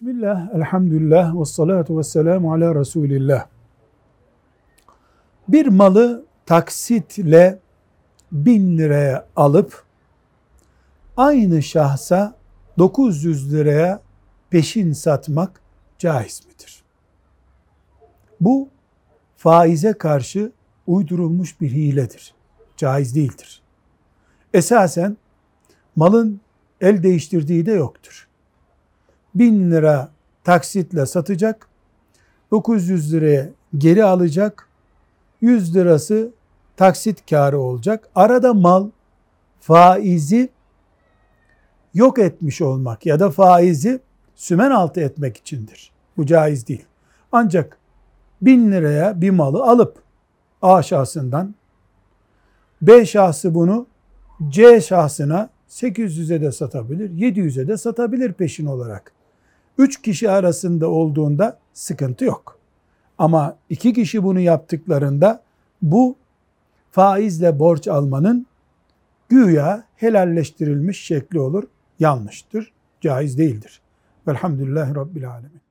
Bismillah, elhamdülillah, ve salatu ve selamu ala Resulillah. Bir malı taksitle bin liraya alıp aynı şahsa 900 liraya peşin satmak caiz midir? Bu faize karşı uydurulmuş bir hiledir. Caiz değildir. Esasen malın el değiştirdiği de yoktur. 1000 lira taksitle satacak, 900 liraya geri alacak, 100 lirası taksit karı olacak. Arada mal faizi yok etmiş olmak ya da faizi sümen altı etmek içindir. Bu caiz değil. Ancak 1000 liraya bir malı alıp A şahsından B şahsı bunu C şahsına 800'e de satabilir, 700'e de satabilir peşin olarak. 3 kişi arasında olduğunda sıkıntı yok. Ama iki kişi bunu yaptıklarında bu faizle borç almanın güya helalleştirilmiş şekli olur. Yanlıştır, caiz değildir. Velhamdülillahi Rabbil Alemin.